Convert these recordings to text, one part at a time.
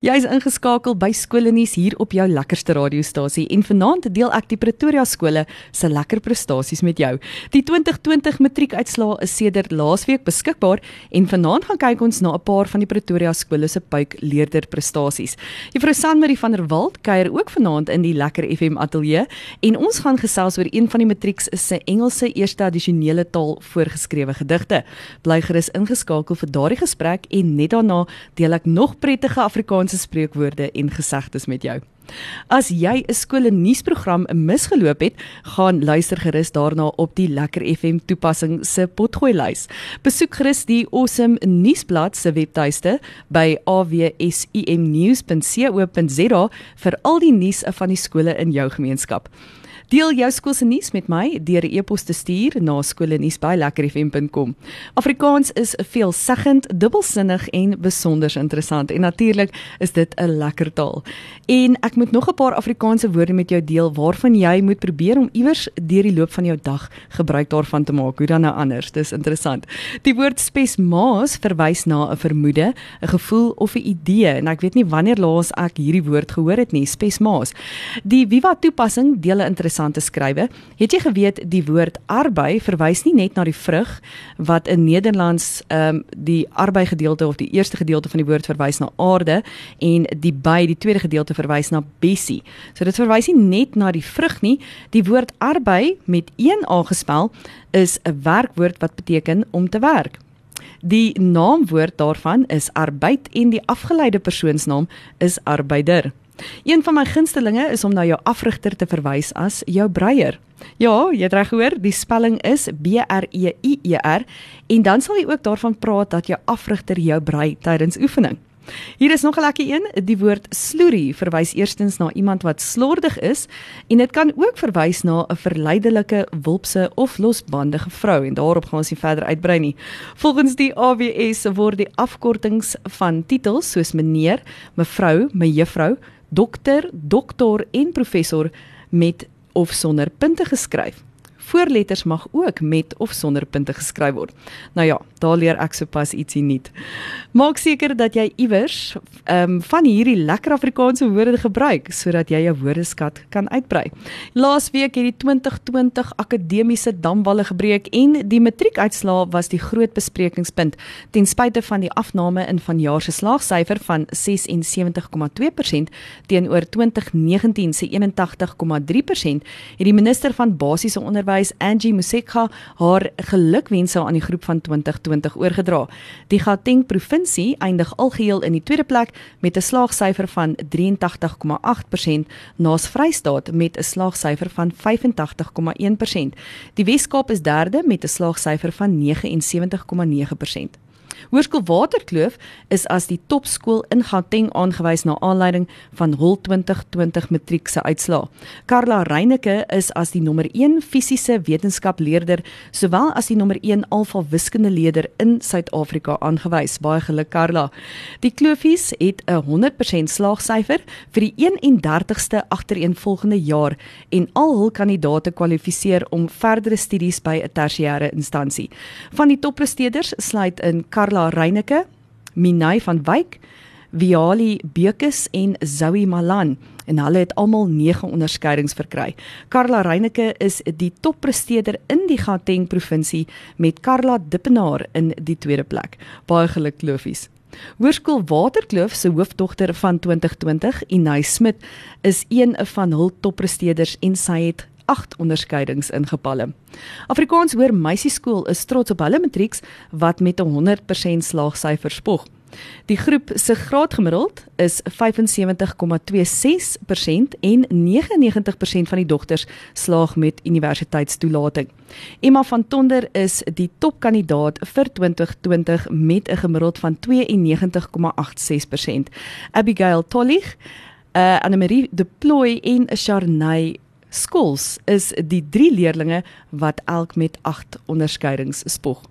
Jy is ingeskakel by Skoolnuus hier op jou lekkerste radiostasie en vanaand deel ek die Pretoria skole se lekker prestasies met jou. Die 2020 matriekuitslae is sedert laasweek beskikbaar en vanaand gaan kyk ons na 'n paar van die Pretoria skole se puik leerder prestasies. Juffrou Sanmarie van der Walt kuier ook vanaand in die Lekker FM ateljee en ons gaan gesels oor een van die matrieks se Engelse eerste addisionele taal voorgeskrewe gedigte. Bly gerus ingeskakel vir daardie gesprek en net daarna deel ek nog prettige Afrikaans Afrikaanse spreekwoorde en gesegdes met jou. As jy 'n skole nuusprogram misgeloop het, gaan luister gerus daarna op die Lekker FM toepassing se potgooi lys. Besoek gerus die Awesome nuusblad se webtuiste by awsimnews.co.za vir al die nuus van die skole in jou gemeenskap. Deel jou skool se nuus met my deur 'n e-pos te stuur na skoolnuus@lekkerfm.com. Afrikaans is veelseggend, dubbelsinnig en besonder interessant en natuurlik is dit 'n lekker taal. En ek moet nog 'n paar Afrikaanse woorde met jou deel waarvan jy moet probeer om iewers deur die loop van jou dag gebruik daarvan te maak. Hoe dan nou anders? Dis interessant. Die woord spesmaas verwys na 'n vermoede, 'n gevoel of 'n idee en ek weet nie wanneer laas ek hierdie woord gehoor het nie, spesmaas. Die Viva toepassing deel 'n interessante skrywe. Het jy geweet die woord arbei verwys nie net na die vrug wat in Nederlands ehm um, die arbei gedeelte of die eerste gedeelte van die woord verwys na aarde en die by die tweede gedeelte verwys na bessie. So dit verwys nie net na die vrug nie. Die woord arbei met een a gespel is 'n werkwoord wat beteken om te werk. Die naamwoord daarvan is arbeid en die afgeleide persoonsnaam is arbeider. Een van my gunstelinge is om na jou afrigter te verwys as jou breier. Ja, jy het reg gehoor, die spelling is B R E I E R en dan sal jy ook daarvan praat dat jou afrigter jou brei tydens oefening. Hier is nog 'n lekker een. Die woord sloerie verwys eerstens na iemand wat slordig is en dit kan ook verwys na 'n verleidelike, wulpse of losbandige vrou en daarop gaan ons nie verder uitbrei nie. Volgens die AWS word die afkortings van titels soos meneer, mevrou, mejuffrou dokter, doktor en professor met of sonder punte geskryf. Voorletters mag ook met of sonder punte geskryf word. Nou ja, daar leer ek sopas ietsie nuut. Maak seker dat jy iewers ehm um, van hierdie lekker Afrikaanse woorde gebruik sodat jy jou woordeskat kan uitbrei. Laasweek het die 2020 akademiese damwalle gebreek en die matriekuitslae was die groot besprekingspunt ten spyte van die afname in vanjaar se slaagsyfer van 76,2% teenoor 2019 se 81,3% het die minister van basiese onderwys Angie Musekha haar gelukwense aan die groep van 2020 2020 oorgedra. Die Gauteng provinsie eindig algeheel in die tweede plek met 'n slaagsyfer van 83,8% naas Vrystaat met 'n slaagsyfer van 85,1%. Die Wes-Kaap is derde met 'n slaagsyfer van 79,9%. Hoërskool Waterkloof is as die topskool in Gauteng aangewys na aanleiding van hul 2020 matriek se uitslae. Karla Reyneke is as die nommer 1 fisiese wetenskapleerder sowel as die nommer 1 alfa wiskundeleder in Suid-Afrika aangewys. Baie geluk Karla. Die Kloofies het 'n 100% slaagsyfer vir die 31ste agtereenvolgende jaar en al hul kandidaate kwalifiseer om verdere studies by 'n tersiêre instansie. Van die toppresteerders sluit in Karla Carla Reyneke, Minay van Wyk, Viali Bekes en Zoe Malan en hulle het almal 9 onderskeidings verkry. Carla Reyneke is die toppresteerder in die Gauteng provinsie met Carla Dippenaar in die tweede plek. Baie geluk Klofies. Hoërskool Waterkloof se hoofdogter van 2020, Inay Smit, is een van hul toppresteerders en sy het 8 onderskeidings ingepalle. Afrikaans Hoër Meisieskool is trots op hulle matrieks wat met 'n 100% slaagsyfer spog. Die groep se graadgemiddeld is 75,26% en 99% van die dogters slaag met universiteitstoelating. Emma van Tonder is die topkandidaat vir 2020 met 'n gemiddeld van 92,86%. Abigail Tollig, uh, Anne-Marie De Plooi en Sharnay Skols is die drie leerdlinge wat elk met 8 onderskeidings spog.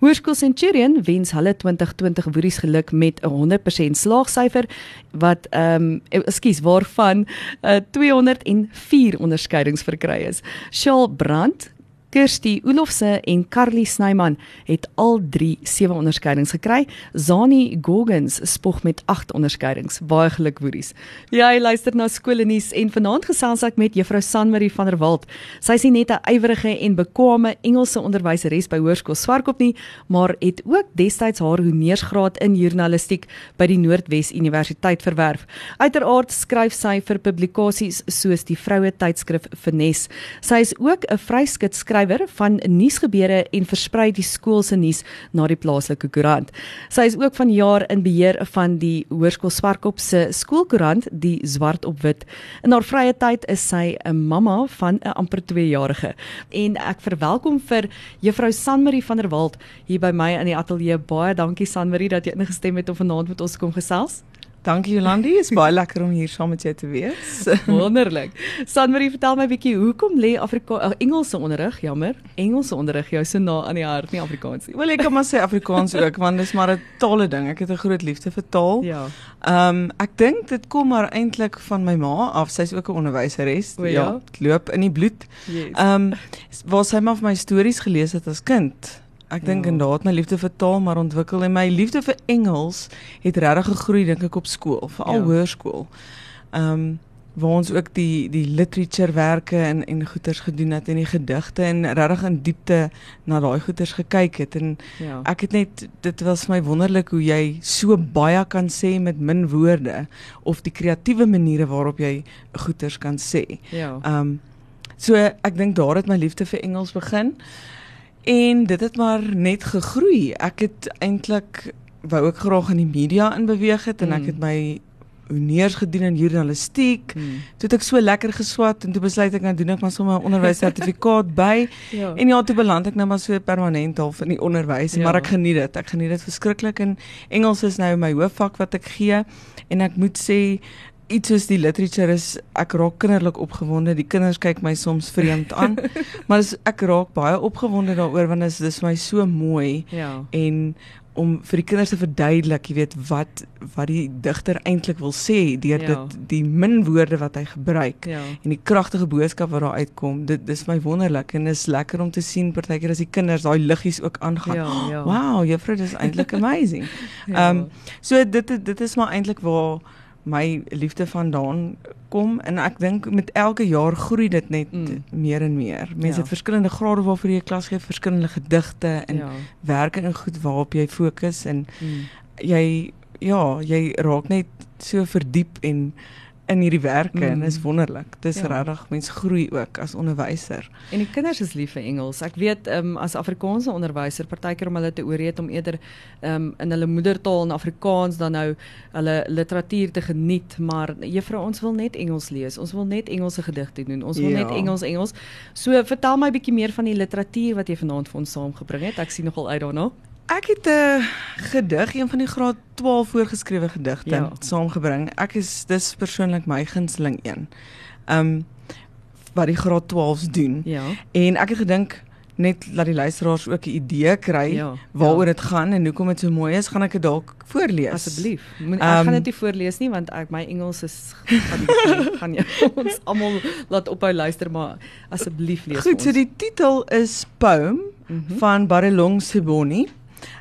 Hoërskool Centurion wens hulle 2020 woeries geluk met 'n 100% slaagsyfer wat ehm um, ekskuus waarvan uh, 204 onderskeidings verkry is. Shaal Brandt Kirsty Olofse en Carly Snyman het al 3 sewe onderskeidings gekry. Zani Goggins spog met 8 onderskeidings. Baie geluk woeries. Ja, jy luister na skoolnuus en vanaand gesels ek met Juffrou Sanmarie van der Walt. Sy is net 'n ywerige en bekwame Engelse onderwyseres by Hoërskool Swartkop nie, maar het ook destyds haar honeursgraad in journalistiek by die Noordwes Universiteit verwerf. Uiteraard skryf sy vir publikasies soos die Vroue Tydskrif Finesse. Sy is ook 'n vryskut skrywer van nuusgebeure en versprei die skool se nuus na die plaaslike koerant. Sy is ook van jaar in beheer van die Hoërskool Swartkop se skoolkoerant, die Swart op Wit. In haar vrye tyd is sy 'n mamma van 'n amper 2-jarige. En ek verwelkom vir Juffrou Sanmarie van der Walt hier by my in die ateljee. Baie dankie Sanmarie dat jy ingestem het om vanaand met ons kom gesels. Dankie Jolandi, is baie lekker om hier saam met jou te wees. Wonderlik. Sanmarie, vertel my 'n bietjie hoekom lê Afrika uh, Engelse onderrig, jammer, Engelse onderrig jou so na aan die hart, nie Afrikaans nie. Wel ek kan maar sê Afrikaans ook want dis maar 'n tale ding. Ek het 'n groot liefde vir taal. Ja. Ehm um, ek dink dit kom maar eintlik van my ma af. Sy's ook 'n onderwyseres. O, ja? ja, loop in die bloed. Yes. Ehm um, waar sy maar vir my stories gelees het as kind. Ek dink Ja. inderdaad my liefde vir taal maar ontwikkel en my liefde vir Engels het regtig gegroei dink ek op skool, veral Ja. hoërskool. Ehm um, waar ons ook die die literatuurwerke en en goeters gedoen het en die gedigte en regtig in diepte na daai goeters gekyk het en ja. ek het net dit was my wonderlik hoe jy so baie kan sê met min woorde of die kreatiewe maniere waarop jy goeters kan sê. ja. Ehm um, so ek dink daar het my liefde vir Engels begin. En dit het maar net gegroei. Ek het eintlik wou ook graag in die media inbeweeg het en Mm. ek het my honeurs gedoen in journalistiek. Hmm. Toe het ek so lekker geswat en toe besluit ek nou doen ek maar sommer 'n onderwyssertifikaat by. Ja. En ja, toe beland ek nou maar so permanent half in die onderwys, Ja. maar ek geniet dit. Ek geniet dit verskriklik en Engels is nou my hoofvak wat ek gee en ek moet sê iets soos die literature is ek raak kinderlik opgewonde. Die kinders kyk my soms vreemd aan, maar dis, ek raak baie opgewonde daaroor want dit is dis my so mooi ja. en om vir die kinders te verduidelik, jy weet wat wat die digter eintlik wil sê deur Ja. dit die min woorde wat hy gebruik Ja. en die kragtige boodskap wat daar uitkom. Dit dis my wonderlik en is lekker om te sien partykeer as die kinders daai liggies ook aangaan. Ja, ja. Wow, juffrou, dis eintlik amazing. Ja. Ehm so dit dit is maar eintlik waar my liefde vandaan kom en ek dink met elke jaar groei dit net Mm. mm. meer en meer. Mense Ja. het verskillende grade waarvoor jy klas gee, verskillende gedigte en ja. werke en goed waarop jy fokus en Hmm. jy ja, jy raak net so verdiep en in hierdie werke mm. en Mm. is wonderlik. Dis Ja. regtig mens groei ook as onderwyser. En die kinders is lief vir Engels. Ek weet ehm um, as Afrikaanse onderwyser partykeer om hulle te oorreed om eerder ehm um, in hulle moedertaal in Afrikaans dan nou hulle literatuur te geniet, maar juffrou ons wil net Engels lees. Ons wil net Engelse gedigte doen. Ons wil Ja. net Engels Engels. So vertel my bietjie meer van die literatuur wat jy vanaand vir ons saamgebring het. Ek sien nogal uit daarna. Ek het 'n gedig, een van die graad 12 voorgeskrewe gedigte Ja. ja. saamgebring. Ek is dis persoonlik my gunsteling een. Um wat die graad 12s doen. Ja. En ek het gedink net laat die luisteraars ook 'n idee kry Ja, waaroor ja. dit gaan en hoekom dit so mooi is, gaan ek dit dalk voorlees. Asseblief. Moet ek Ehm, gaan dit nie voorlees nie want ek my Engels is gaan gaan jy ons almal laat ophou luister maar asseblief lees vir Goed, so ons. die titel is Poem Mhm. van Barilong Siboni.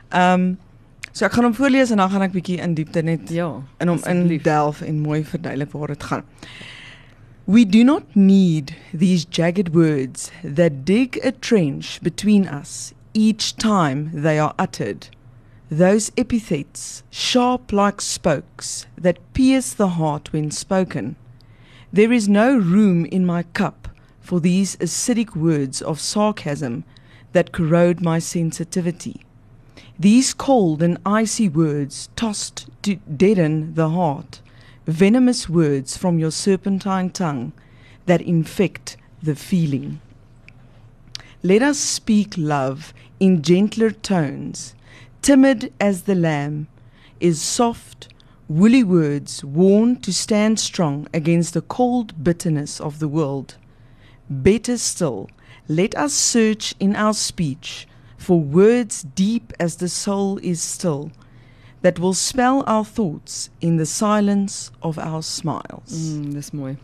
Ehm um, so ek gaan hom voorlees en dan gaan ek bietjie in diepte net Ja. en hom indelf en mooi verduidelik waar dit gaan. We do not need these jagged words that dig a trench between us each time they are uttered. Those epithets, sharp like spokes, that pierce the heart when spoken. There is no room in my cup for these acidic words of sarcasm that corrode my sensitivity. These cold and icy words tossed to deaden the heart, venomous words from your serpentine tongue that infect the feeling. Let us speak love in gentler tones, timid as the lamb, is soft, woolly words worn to stand strong against the cold bitterness of the world. Better still, let us search in our speech for words deep as the soul is still, that will spell our thoughts in the silence of our smiles. Mm, dis mooi.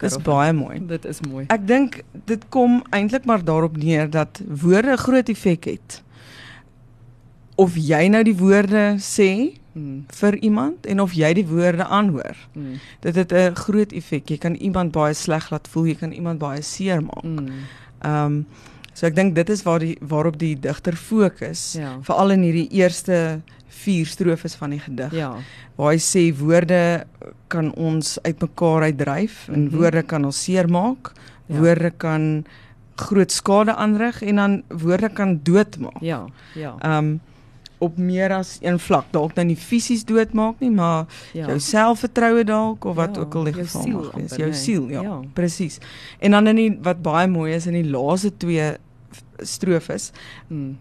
Dis baie mooi. Dit is mooi. Ek dink dit kom eintlik maar daarop neer dat woorde groot effek het. Of jy nou die woorde sê Mm. vir iemand en of jy die woorde aanhoor. Mm. Dit het 'n groot effek. Jy kan iemand baie sleg laat voel, jy kan iemand baie seer maak. Mm. Ehm um, so ek dink dit is waar die waarop die digter fokus, Ja. veral in hierdie eerste 4 strofes van die gedig. Ja. Waar hy sê woorde kan ons uitmekaar uitdryf en Mhm. woorde kan ons seermaak. Ja. Woorde kan groot skade aanrig en dan woorde kan doodmaak. Ja. Ja. Ehm um, op meer as een vlak, dalk nou nie fisies doodmaak nie, maar Ja. jou selfvertroue dalk of wat Ja, ook al die geval mag wees. Jou nee. siel, ja, Ja. presies. En dan in die wat baie mooi is in die laaste twee strofes, Mm.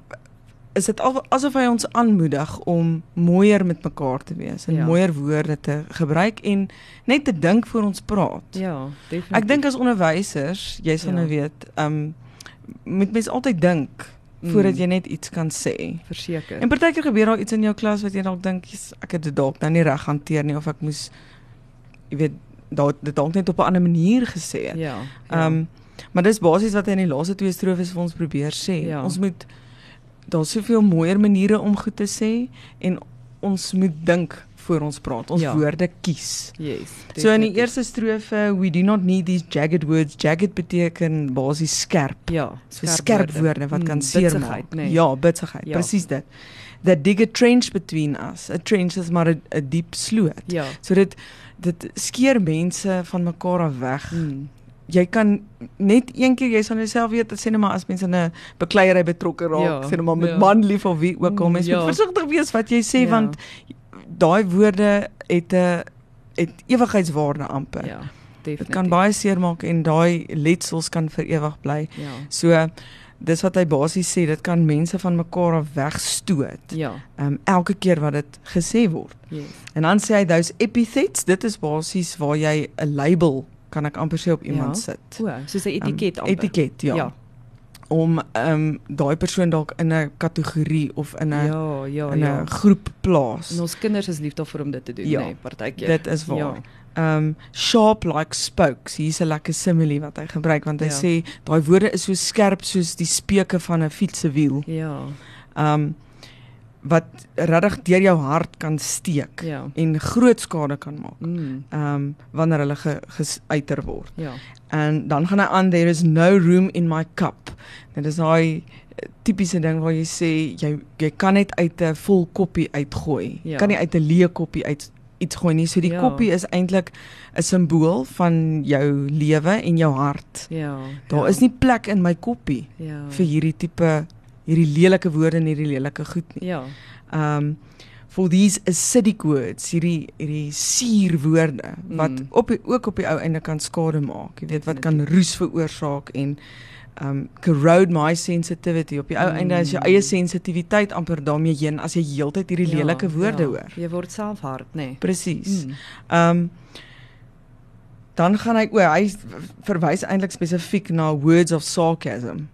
is dit al asof hy ons aanmoedig om mooier met mekaar te wees en Ja. mooier woorde te gebruik en net te dink voor ons praat. Ja, definitief. Ek dink as onderwysers, jy sal Ja. nou weet, ehm um, moet mens altyd dink voordat Mm. jy net iets kan sê. verseker. En partykeer gebeur daar iets in jou klas wat jy dalk dink, "Jesus, ek het dit dalk nou nie reg hanteer nie of ek moes jy weet, dalk dit dalk net op 'n ander manier gesê het." ja. Ehm um, maar dis basies wat hy in die laaste twee strofes vir ons probeer sê. Ja. Ons moet daar's soveel mooier maniere om goed te sê en ons moet dink voor ons praat. Ons Ja. woorde kies. Yes. So in die eerste strofe, we do not need these jagged words. Jagged beteken basies skerp. ja, So skerp woorde wat kan Mm, seermaak. bitsigheid, nee. Ja, bitsigheid. Ja. Presies dit. That dig a trench between us. A trench is maar 'n 'n diep sloot. Ja. So dit dit skeer mense van mekaar af weg. Mm. Jy kan net een keer jy sal jouself weet, sê net maar as mense in 'n bekleierery betrokke raak, Ja, sê net maar met ja. man lief of wie ook al, Mm, mens ja. moet versigtig wees wat jy sê Ja. want daai woorde het 'n het ewigheidswaarde amper. Ja. Dit Definitief. kan baie seermaak en daai letsels kan vir ewig bly. Ja. So dis wat hy basies sê, dit kan mense van mekaar af wegstoot. Ja. Ehm um, elke keer wat dit gesê word. Yes. En dan sê hy those epithets, dit is basies waar jy 'n label kan ek amper sê op iemand Ja. sit. O, soos 'n Ehm, etiket amper. Etiket, ja. Ja. Om ehm um, daai persoon dalk in 'n kategorie of in 'n Ja, ja, in 'n ja. groep plaas. En ons kinders is lief daarvoor om dit te doen, Ja, nê, nee, partykeer. Dit is waar. Ja. Ehm um, sharp like spokes. Hier's 'n lekker simile wat hy gebruik want hy Ja. sê daai woorde is so skerp soos die speuke van 'n fiets se wiel. Ja. Ehm um, wat regtig deur jou hart kan steek Ja. en groot skade kan maak. Mm. Ehm um, wanneer hulle ge, geuiter word. Ja. En dan gaan hy aan there is no room in my cup. Dit is daai eh, tipiese ding waar jy sê jy jy kan net uit 'n vol koppie uitgooi. Ja. Kan nie uit 'n leë koppie uit iets gooi nie. So die Ja. koppie is eintlik 'n simbool van jou lewe en jou hart. Ja. Daar ja. is nie plek in my koppie ja. vir hierdie tipe hierdie lelike woorde en hierdie lelike goed nie. Ja. Um for these acidic words, hierdie hierdie suurwoorde wat Mm. op die, ook op die ou einde kan skade maak. Jy weet wat kan roes veroorsaak en um corrode my sensitivity. Op die ou Mm. einde is jou eie sensitiwiteit amper daarmee heen as jy heeltyd hierdie ja, lelike woorde ja. hoor. Jy word self hard, nê. Nee. Presies. Mm. Um dan gaan hy o, hy verwys eintlik spesifiek na words of sarcasm.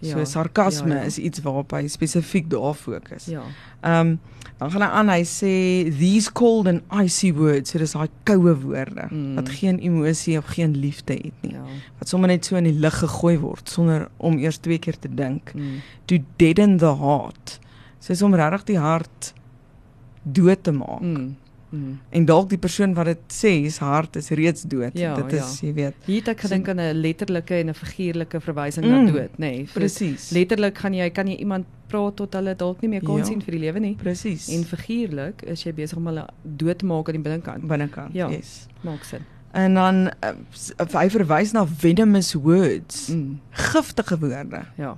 Ja, So sarkasme ja, ja. is iets waarop hy spesifiek daar fokus. Ja. Ehm um, dan gaan hy aan hy sê these cold and icy words, so dis daai koue woorde Mm. wat geen emosie of geen liefde het nie. Ja. Wat sommer net so in die lug gegooi word sonder om eers twee keer te dink. Mm. To deaden the heart. So is om regtig die hart dood te maak. Mm. Mm. En dalk die persoon wat dit sê, se hart is reeds dood. Ja, dit is, ja. jy weet. Hier het ek So- gedink aan 'n letterlike en 'n figuurlike verwysing Mm, na dood, nê. Nee. Presies. Letterlik gaan jy kan jy iemand praat tot hulle dalk nie meer kan Ja. sien vir die lewe nie. Presies. En figuurlik is jy besig om hulle dood te maak aan die binnekant. binnekant. Ja. Yes. Maak sin. En dan uh, hy verwys na venomous words. Mm. Giftige woorde. Ja.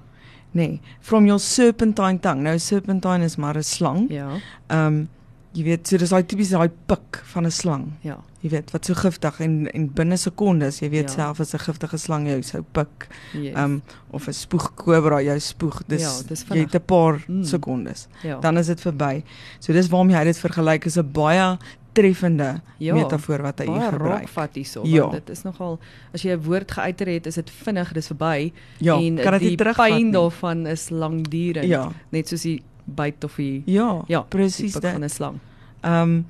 Nee, from your serpentine tongue. Nou serpentine is maar 'n slang. Ja. Ehm um, jy weet, so dis daai tipies daai pik van 'n slang. Ja. Jy weet, wat so giftig en en binne sekondes, jy weet Ja. self as 'n giftige slang jou sou pik. Yes. Ehm um, of 'n spoegkobra jou spoeg. Dis, Ja, dis jy vinnig. het 'n paar Mm. sekondes. ja. Dan is dit verby. So dis waarom hy dit vergelyk is 'n baie treffende Ja, metafoor wat hy hier gebruik. raakvat hierso, Ja. dit is nogal as jy 'n woord geuiter het, is dit vinnig, dis verby Ja, en kan die pyn daarvan is langdurend. Ja. Net soos die byt of die Ja, ja, presies dit. van 'n slang. Ehm um,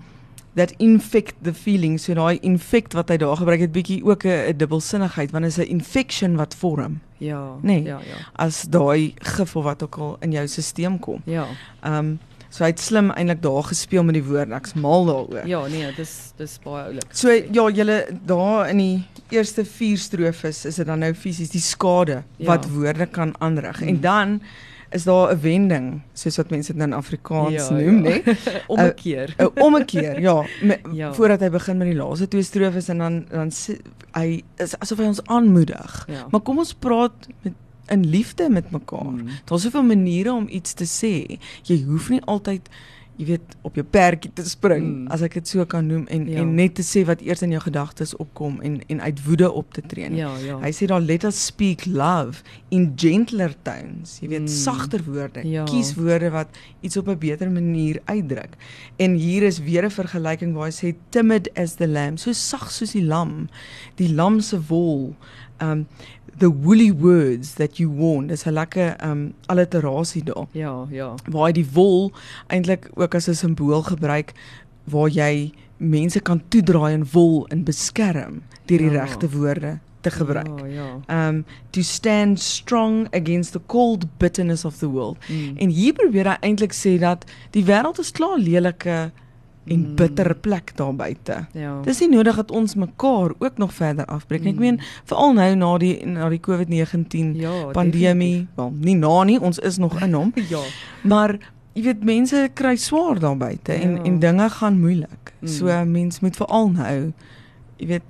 that infect the feeling. So daai infect wat hy daar gebruik het bietjie ook 'n dubbelsinnigheid want is 'n infection wat vorm Ja. Nee. Ja, ja. as daai gif of wat ook al in jou stelsel kom. Ja. Ehm um, so hy het slim eintlik daar gespeel met die woorde. Ek's mal daaroor. Ja, nee, dis dis baie oulik. So ja, julle daar in die eerste 4 strofes is dit dan nou fisies die skade Ja. wat woorde kan aanrig. Mm. En dan is daar 'n wending, soos wat mense dit nou in Afrikaans Ja, noem, ja. né? Omkeer. 'n Ommekeer, ja, me, Ja. voordat hy begin met die laaste twee strofes en dan dan sê- hy is asof hy ons aanmoedig. Ja. Maar kom ons praat met in liefde met mekaar. Mm. Daar's soveel maniere om iets te sê. Jy hoef nie altyd jy weet op jou perdjie te spring Mm. as ek dit so kan noem en Ja. en net te sê wat eers in jou gedagtes opkom en en uit woede op te tree. Ja, ja. Hy sê daar let us speak love in gentler tones. Jy weet Mm. sagter woorde. Ja. Kies woorde wat iets op 'n beter manier uitdruk. En hier is weer 'n vergelyking waar hy sê timid as the lamb, so sag soos die lam, die lam se wol. Um the woolly words that you worn. Dis 'n lekker um alliterasie daar Ja, ja. waar hy die wol eintlik ook as 'n simbool gebruik waar jy mense kan toedraai in wol en beskerm deur die Ja. regte woorde te gebruik. Ja, ja. Um to stand strong against the cold bitterness of the world. Mm. En hier probeer hy eintlik sê dat die wêreld is klaar lelike en Mm. bitter plek daar buite. ja. Dis nie nodig dat ons mekaar ook nog verder afbreek nie. Ek Mm. meen veral nou na die na die COVID-19 ja, pandemie, wel nie na nie, ons is nog in hom. Ja. Maar jy weet mense kry swaar daar buite en Ja. en dinge gaan moeilik. Mm. So mens moet veral nou jy weet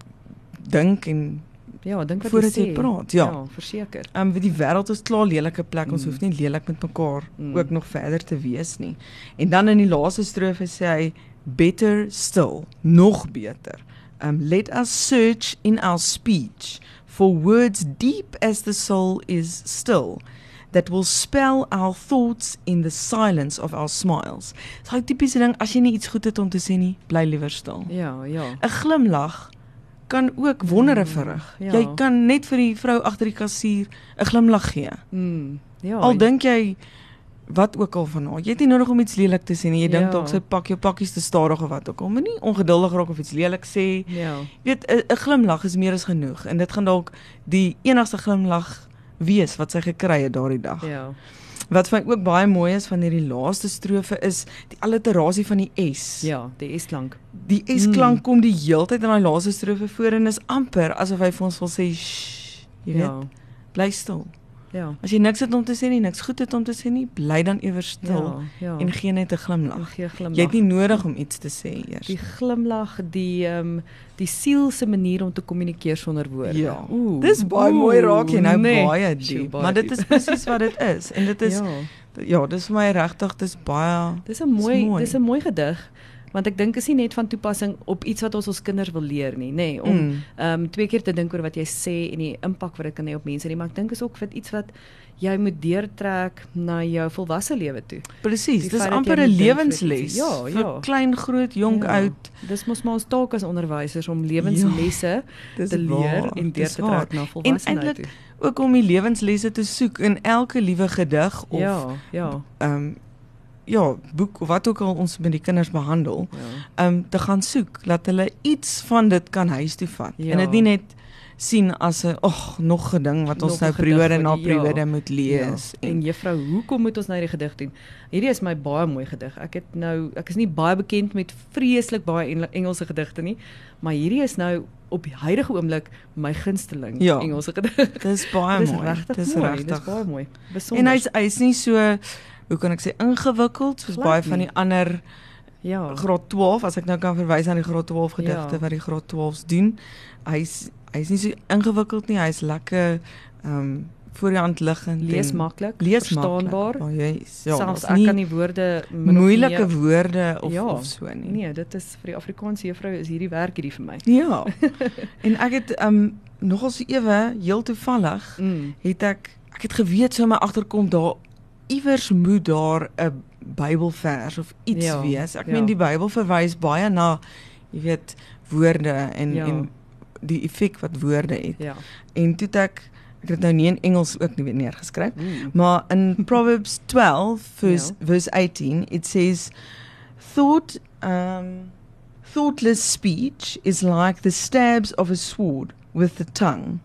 dink en Ja, dink wat Voordat jy jy sê. praat, ja. Ja, verseker. ehm um, die wêreld is klaar lelike plek. Ons Mm. hoef nie lelik met mekaar Mm. ook nog verder te wees nie. En dan in die laaste strofe sê hy better still, nog beter. Um let us search in our speech for words deep as the soul is still that will spell our thoughts in the silence of our smiles. Dis daai tipiese ding as jy nie iets goed het om te sê nie, bly liewer stil. Ja, ja. 'n Glimlag kan ook wondere Mm, verrig. ja. Jy kan net vir die vrou agter die kassier 'n glimlag gee. Mm. Ja. Al dink jy wat ook al van haar. Jy het nie nodig om iets lelik te sê nie. Jy Ja. dink dalk sy pak jou pakkies te stadig of wat ook al. Moenie ongeduldig raak of iets lelik sê. Ja. Jy weet 'n glimlag is meer as genoeg en dit gaan dalk die enigste glimlag wees wat sy gekry het daardie dag. Ja. Wat vir my ook baie mooi is van hierdie laaste strofe is die alliterasie van die S. Ja, die S-klank. Die S-klank kom die heeltyd in daai laaste strofe voor en is amper asof hy vir ons wil sê, "Shh, jy weet, Ja. bly stil." Ja. As jy niks het om te sê nie, niks goed het om te sê nie, bly dan ewer stil Ja. ja. en gee net 'n glimlag. gee glimlag. Jy het nie nodig om iets te sê eers. die glimlag, die ehm um, die siel se manier om te kommunikeer sonder woorde. Ja. Oeh. Dis baie mooi raak jy nou nee. baie diep, baie maar dit is presies wat dit is en dit is ja, ja. ja dis vir my regtig dis baie Dis 'n mooi, mooi. dis 'n mooi gedig. Want ek dink is nie net van toepassing op iets wat ons ons kinders wil leer nie, nê, nee, om Mm. ehm um, twee keer te dink oor wat jy sê en die impak wat dit kan hê op mense nie, maar ek dink is ook vir iets wat jy moet deurtrek na jou volwasse lewe toe. presies, dis amper 'n lewensles. ietsie. Ja, vir ja. klein, groot, jonk, Ja. oud. Dis mos maar ons taak as onderwysers om lewenslesse Dis te leer waar, en deur te waar. trek na En volwassenheid eintlik toe. ook om die lewenslesse te soek in elke liewe gedig of Ja, ja. ehm um, ja, boek of wat ook al ons met die kinders behandel. Ja. um te gaan soek dat hulle iets van dit kan huis toe vat Ja. en dit nie net sien as 'n ag nog 'n ding wat ons Nog nou periode na ja. periode moet lees Ja. En juffrou, hoekom moet ons nou hierdie gedig doen? Hierdie is my baie mooi gedig. Ek het nou ek is nie baie bekend met vreeslik baie Engel- Engelse gedigte nie, maar hierdie is nou op die huidige oomblik my gunsteling Ja. Engelse gedig. dis baie Dis mooi regtig dis mooi. regtig Dis baie mooi. Besonder. en hy's hy's nie so hoe kan ek sê ingewikkeld soos Glad baie van nie. die ander ja. graad 12 as ek nou kan verwys aan die graad 12 gedigte Ja. wat die graad 12s doen hy's hy's nie so ingewikkeld nie hy's lekker um voor die hand liggend Lees maklik, lees verstaanbaar. oh, yes, ja Selfs ek nie kan die woorde moeilike meer- woorde of Ja. of so nie Nee, dit is vir die Afrikaanse juffrou is hierdie werk hierdie vir my. Ja. en ek het um nogal so ewe heel toevallig Mm. het ek ek het geweet so my agterkom daar iewers moet daar 'n Bybelvers of iets Ja, wees. Ek ja. meen die Bybel verwys baie na jy weet woorde en Ja. en die effek wat woorde het. Ja. En toe ek ek het nou nie in Engels ook nie neergeskryf. Ooh. Maar in Proverbs 12 verse Ja. verse 18 it says thought um Thoughtless speech is like the stabs of a sword with the tongue.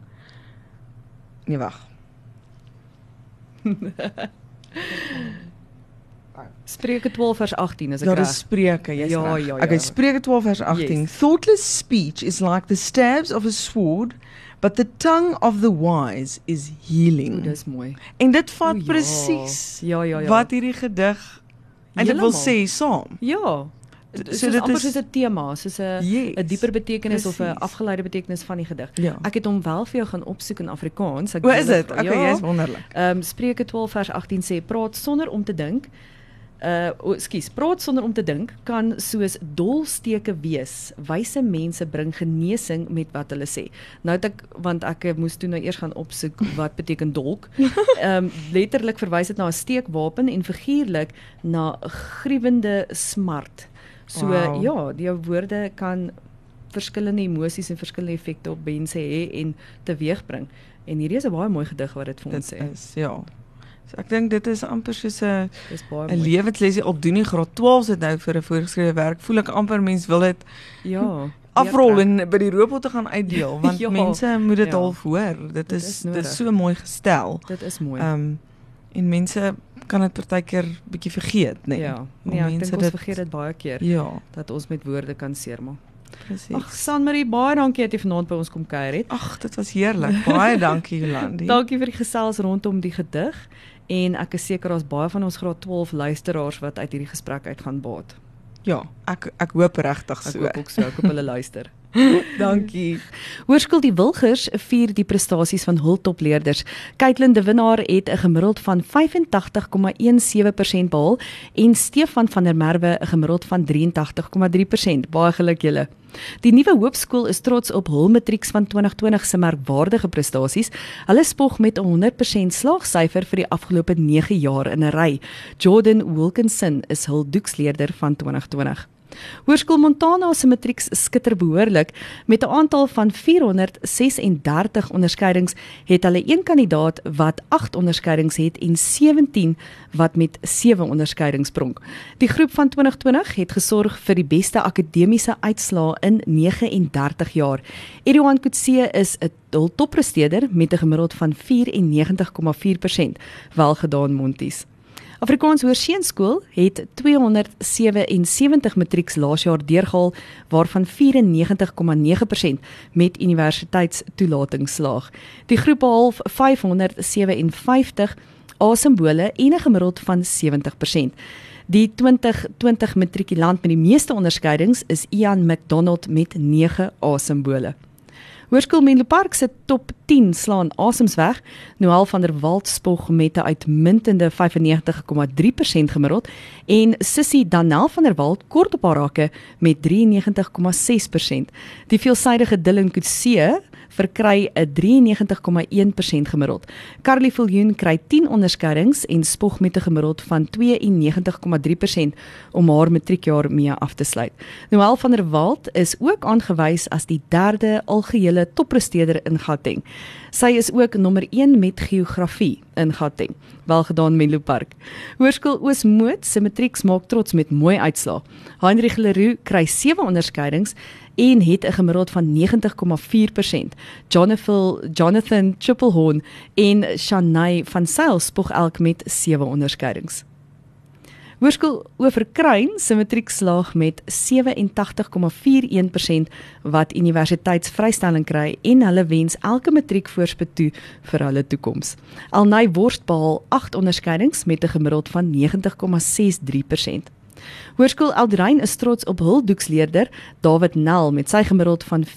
Nee, wag. Spreuke 12 vers 18 is ek Daar reg? is Spreuke, jy's Ja, reg. ja, ja. Okay, Spreuke 12 vers 18. Yes. Thoughtless speech is like the stabs of a sword, but the tongue of the wise is O, healing. dis mooi. En dit vat O, ja. presies Ja, ja, ja. wat hierdie gedig eintlik wil sê saam. Ja. So dit is- soos 'n tema, soos 'n 'n dieper betekenis of 'n precies. afgeleide betekenis van die gedig. Ja. Ek het hom wel vir jou gaan opsoek in Afrikaans. Ek O, is dit? Okay, jy's wonderlik. Ehm um, Spreuke 12 vers 18 sê praat sonder om te dink. Uh o, ekskuus, praat sonder om te dink kan soos dolsteke wees. Wyse mense bring genesing met wat hulle sê. Nou het ek want ek eh, moes toe nou eers gaan opsoek wat beteken dolk. Ehm um, letterlik verwys dit na 'n steekwapen en figuurlik na gruwende smart. So Wow. ja, jou woorde kan verskillende emosies en verskillende effekte op mense hê en teweegbring. En hierdie is 'n baie mooi gedig wat dit vir ons Dit sê. is ja. So ek dink dit is amper soos 'n 'n lewenslesie op doen nie graad 12 sit nou vir 'n voorgeskrewe werk. Voel ek amper mens wil dit Ja. afrol en by die robotte gaan uitdeel want Ja, mense moet dit ja. half hoor. Dit Dit is is dit nodig. is so mooi gestel. Dit is mooi. Ehm um, en mense kan dit partykeer bietjie vergeet, nê. ja. Om Nee, ek dink ons dit- vergeet dit baie keer Ja, dat ons met woorde kan seermaak. presies. Ag, Sanmarie, baie dankie dat jy vanaand by ons kom kuier het. Ag, dit was heerlik. Baie dankie Jolandi. Dankie vir die gesels rondom die gedig en ek is seker daar's baie van ons graad 12 luisteraars wat uit hierdie gesprek uit gaan baat. Ja, ek ek hoop regtig Ek so. hoop ook so, ek hoop hulle luister. Dankie. Hoërskool Die Wilgers vier die prestasies van hul topleerders. Caitlin de Winnaar het 'n gemiddeld van 85,17% behaal en Stefan van der Merwe 'n gemiddeld van 83,3%. Baie geluk julle. Die nuwe hoopskool is trots op hul matrieks van 2020 se merkwaardige prestasies. Hulle spog met 'n 100% slaagsyfer vir die afgelope 9 jaar in 'n ry. Jordan Wilkinson is hul doeksleerder van 2020. Hoërskool Montana se matrieks skitter behoorlik met 'n aantal van 436 onderskeidings het hulle een kandidaat wat 8 onderskeidings het en 17 wat met 7 onderskeidings pronk. Die groep van 2020 het gesorg vir die beste akademiese uitslae in 39 jaar. Edouan Kutse is 'n hul toppresteerder met 'n gemiddeld van 94,4%. Welgedaan Monties. Afrikaans Hoërseunskool het 277 matrieks laas jaar deurgehaal waarvan 94,9% met universiteitstoelating slaag. Die groep behaal 557 A-simbole en 'n gemiddeld van 70%. Die 2020 matrikulant met die meeste onderskeidings is Ian McDonald met 9 A-simbole. Hoërskool Menlo Park se top 10 slaan asems weg. Noel van der Walt spog met 'n uitmuntende 95,3% gemiddeld en Sissy Danel van der Walt kort op haar rakke met 93,6%. Die veelsidige Dylan Kutse verkry 'n 93,1% gemiddeld. Carly Viljoen kry 10 onderskeidings en spog met 'n gemiddeld van 92,3% om haar matriekjaar mee af te sluit. Noel van der Walt is ook aangewys as die derde algehele toppresteerder in Gauteng. Sy is ook nommer 1 met geografie in Gauteng. Welgedaan Menlo Park. Hoërskool Oosmoed se matrieks maak trots met mooi uitslae. Heinrich Leroux kry 7 onderskeidings en het 'n gemiddeld van 90,4%. Jonathan Jonathan Triplehorn en Shanay van Sail spog elk met 7 onderskeidings. Hoërskool Oeverkruin se matriek slaag met 87,41% wat universiteitsvrystelling kry en hulle wens elke matriek voorspoed toe vir hulle toekoms. Alnay Worst behaal 8 onderskeidings met 'n gemiddeld van 90,63%. Hoërskool Eldrein is trots op hul doeksleerder David Nel met sy gemiddeld van 94,29%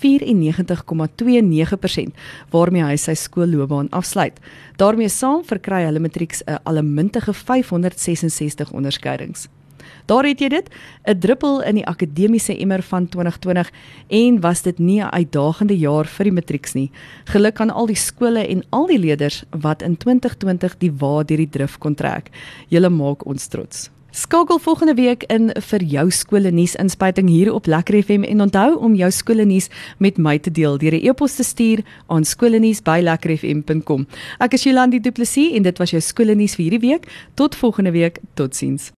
waarmee hy sy skoolloopbaan afsluit. daarmee saam verkry hulle matrieks 'n allemintige 566 onderskeidings. Daar het jy dit, 'n druppel in die akademiese emmer van 2020 en was dit nie 'n uitdagende jaar vir die matrieks nie. Geluk aan al die skole en al die leerders wat in 2020 die wa deur die drif kon trek. Julle maak ons trots. Skakel volgende week in vir jou skole nuus inspuiting hier op Lekker FM en onthou om jou skole nuus met my te deel deur 'n e-pos te stuur aan skolenuus@lekkerfm.com. Ek is Jolandi Du Plessis en dit was jou skole nuus vir hierdie week. Tot volgende week. Totsiens.